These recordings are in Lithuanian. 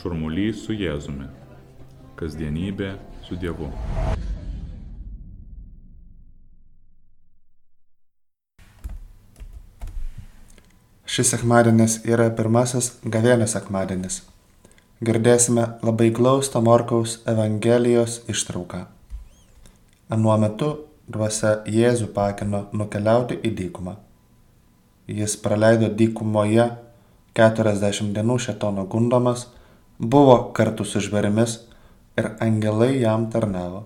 Šurmulys su Jėzumi. Kasdienybė su Dievu. Šis sekmadienis yra pirmasis gavėnio sekmadienis. Girdėsime labai glaustą Morkaus Evangelijos ištrauką. Anuo metu dvasia Jėzų pakino nukeliauti į dykumą. Jis praleido dykumoje 40 dienų šetono gundomas, buvo kartu su žvėrimis ir angelai jam tarnavo.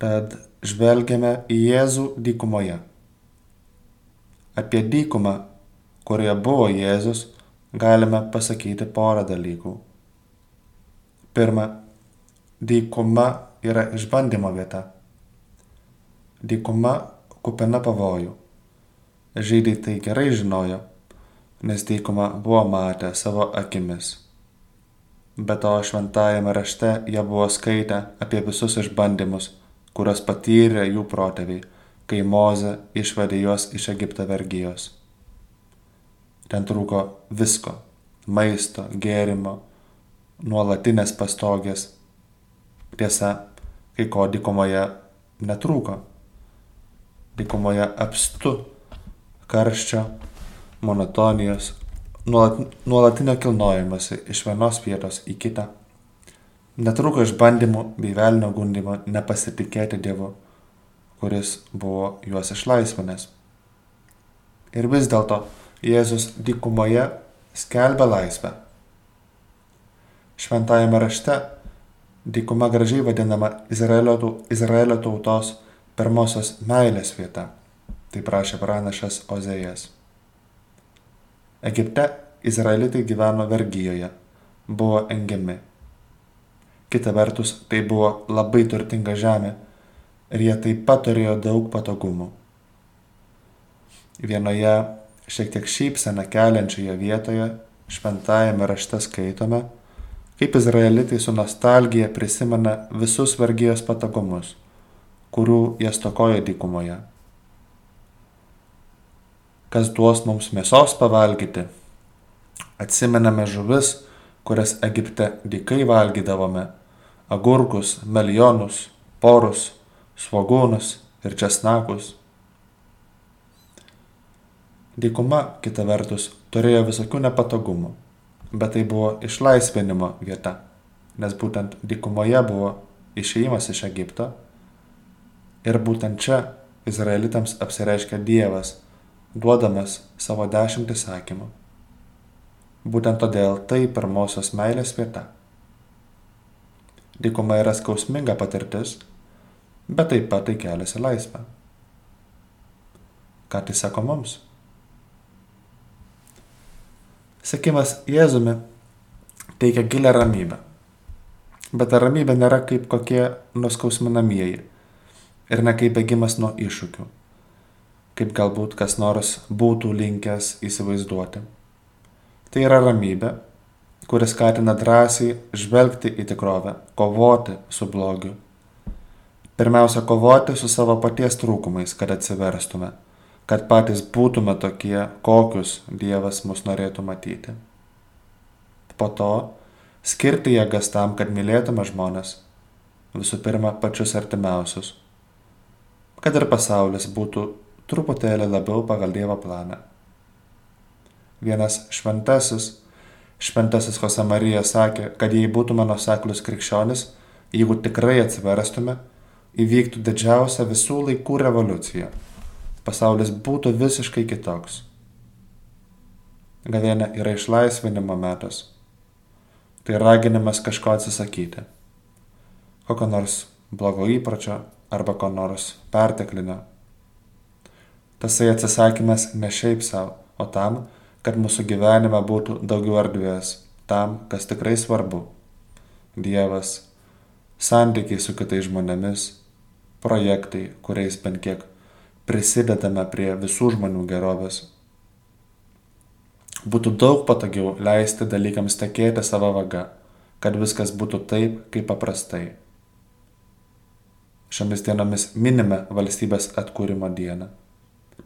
Tad žvelgiame į Jėzų dykumoje. Apie dykumą, kurioje buvo Jėzus, galime pasakyti porą dalykų. Pirma, dykuma yra išbandymo vieta. Dykuma kupina pavojų. Žydai tai gerai žinojo, nes dykumą buvo matę savo akimis. Be to šventajame rašte jie buvo skaitę apie visus išbandymus, kuriuos patyrė jų protėviai, kai Moze išvedė juos iš Egipto vergyjos. Ten trūko visko - maisto, gėrimo, nuolatinės pastogės. Tiesa, kai ko dykumoje netrūko. Dykumoje apstu karščio, monotonijos, nuolatinio kilnojimasi iš vienos vietos į kitą. Netruko išbandymų bei velnio gundimo nepasitikėti Dievu, kuris buvo juos išlaisvinęs. Ir vis dėlto Jėzus dykumoje skelbia laisvę. Šventajame rašte dykuma gražiai vadinama Izraelio, Izraelio tautos pirmosios meilės vieta. Tai prašė pranašas Ozejas. Egipte izraelitai gyveno vergyjoje, buvo engiami. Kita vertus, tai buvo labai turtinga žemė ir jie taip pat turėjo daug patogumų. Vienoje šiek tiek šypseną keliančioje vietoje šventajame rašte skaitome, kaip izraelitai su nostalgija prisimena visus vergyjos patogumus, kurių jie stokojo dykumoje kas duos mums mėsos pavalgyti. Atsimename žuvis, kurias Egipte dykai valgydavome - agurkus, melionus, porus, svagūnus ir česnakus. Dykuma, kita vertus, turėjo visokių nepatogumų, bet tai buvo išlaisvinimo vieta, nes būtent dykumoje buvo išėjimas iš Egipto ir būtent čia izraelitams apsireiškia Dievas duodamas savo dešimt įsakymų. Būtent todėl tai pirmosios meilės vieta. Dykuma yra skausminga patirtis, bet taip pat tai kelias į laisvę. Ką tai sako mums? Sekimas Jėzumi teikia gilę ramybę. Bet ta ramybė nėra kaip kokie nuskausminamieji ir ne kaip bėgimas nuo iššūkių kaip galbūt kas nors būtų linkęs įsivaizduoti. Tai yra ramybė, kuris skatina drąsiai žvelgti į tikrovę, kovoti su blogiu. Pirmiausia, kovoti su savo paties trūkumais, kad atsiverstume, kad patys būtume tokie, kokius Dievas mus norėtų matyti. Po to skirti jėgas tam, kad mylėtume žmonės, visų pirma, pačius artimiausius, kad ir pasaulis būtų truputėlį labiau pagal Dievo planą. Vienas šventasis, šventasis Jose Marija sakė, kad jei būtume nuseklus krikščionis, jeigu tikrai atsiverstume, įvyktų didžiausia visų laikų revoliucija. Pasaulis būtų visiškai kitoks. Gavėnė yra išlaisvinimo metas. Tai raginimas kažko atsisakyti. Kokio nors blogo įpročio arba ko nors perteklinio Tasai atsisakymas ne šiaip savo, o tam, kad mūsų gyvenime būtų daugiau erdvės tam, kas tikrai svarbu. Dievas, santykiai su kitais žmonėmis, projektai, kuriais bent kiek prisidedame prie visų žmonių gerovės. Būtų daug patogiau leisti dalykams tekėti savo vaga, kad viskas būtų taip, kaip paprastai. Šiomis dienomis minime valstybės atkūrimo dieną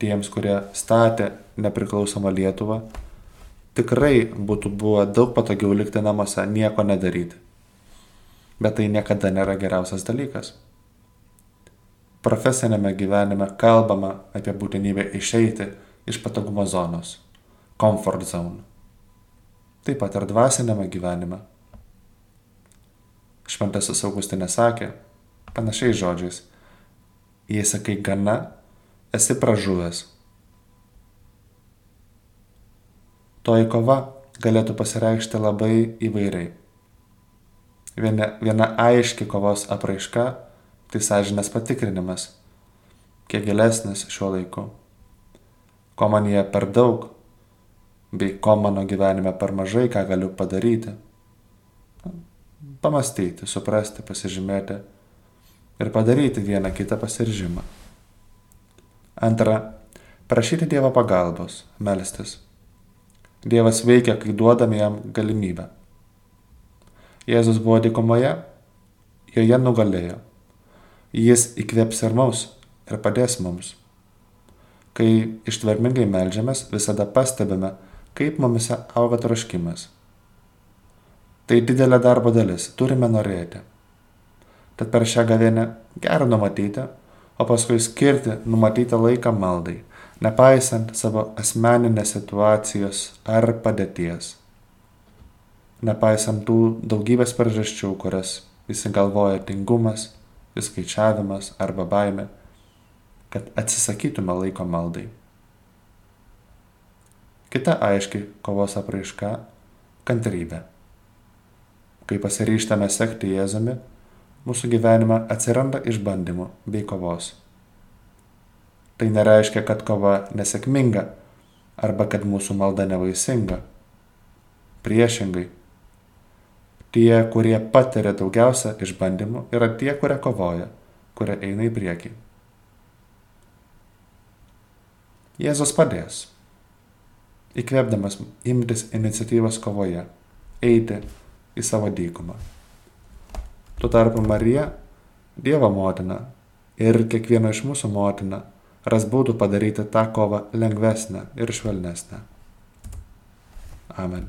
tiems, kurie statė nepriklausomą Lietuvą, tikrai būtų buvę daug patogiau likti namuose, nieko nedaryti. Bet tai niekada nėra geriausias dalykas. Profesinėme gyvenime kalbama apie būtinybę išeiti iš patogumo zonos - comfort zone. Taip pat ir dvasinėme gyvenime. Šventasis Augustinė sakė, panašiais žodžiais, jei sakai gana, esi pražuvęs. Toji kova galėtų pasireikšti labai įvairiai. Viena, viena aiški kovos apraiška - tai sąžinės patikrinimas, kiek gilesnis šiuo laiku. Ko man jie per daug, bei ko mano gyvenime per mažai, ką galiu padaryti. Pamastyti, suprasti, pasižymėti ir padaryti vieną kitą pasiržymą. Antra, prašyti Dievo pagalbos, melstis. Dievas veikia, kai duodame jam galimybę. Jėzus buvo dykumoje, joje nugalėjo. Jis įkvėps ir mus ir padės mums. Kai ištvermingai melžiamės, visada pastebime, kaip mumise auga troškimas. Tai didelė darbo dalis, turime norėti. Tad per šią gavėnę gerą numatyti, o paskui skirti numatytą laiką maldai nepaisant savo asmeninės situacijos ar padėties, nepaisant tų daugybės priežasčių, kurias įsigalvoja tingumas, įskaičiavimas arba baime, kad atsisakytume laiko maldai. Kita aiški kovos apraiška - kantrybė. Kai pasiryštame sekti Jėzumi, mūsų gyvenime atsiranda išbandymų bei kovos. Tai nereiškia, kad kova nesėkminga arba kad mūsų malda nevaisinga. Priešingai, tie, kurie patiria daugiausia išbandymų, yra tie, kurie kovoja, kurie eina į priekį. Jėzus padės, įkvėpdamas imtis iniciatyvos kovoje, eiti į savo dykumą. Tuo tarpu Marija, Dievo motina ir kiekvieno iš mūsų motina ras būdų padaryti tą kovą lengvesnę ir švelnesnę. Amen.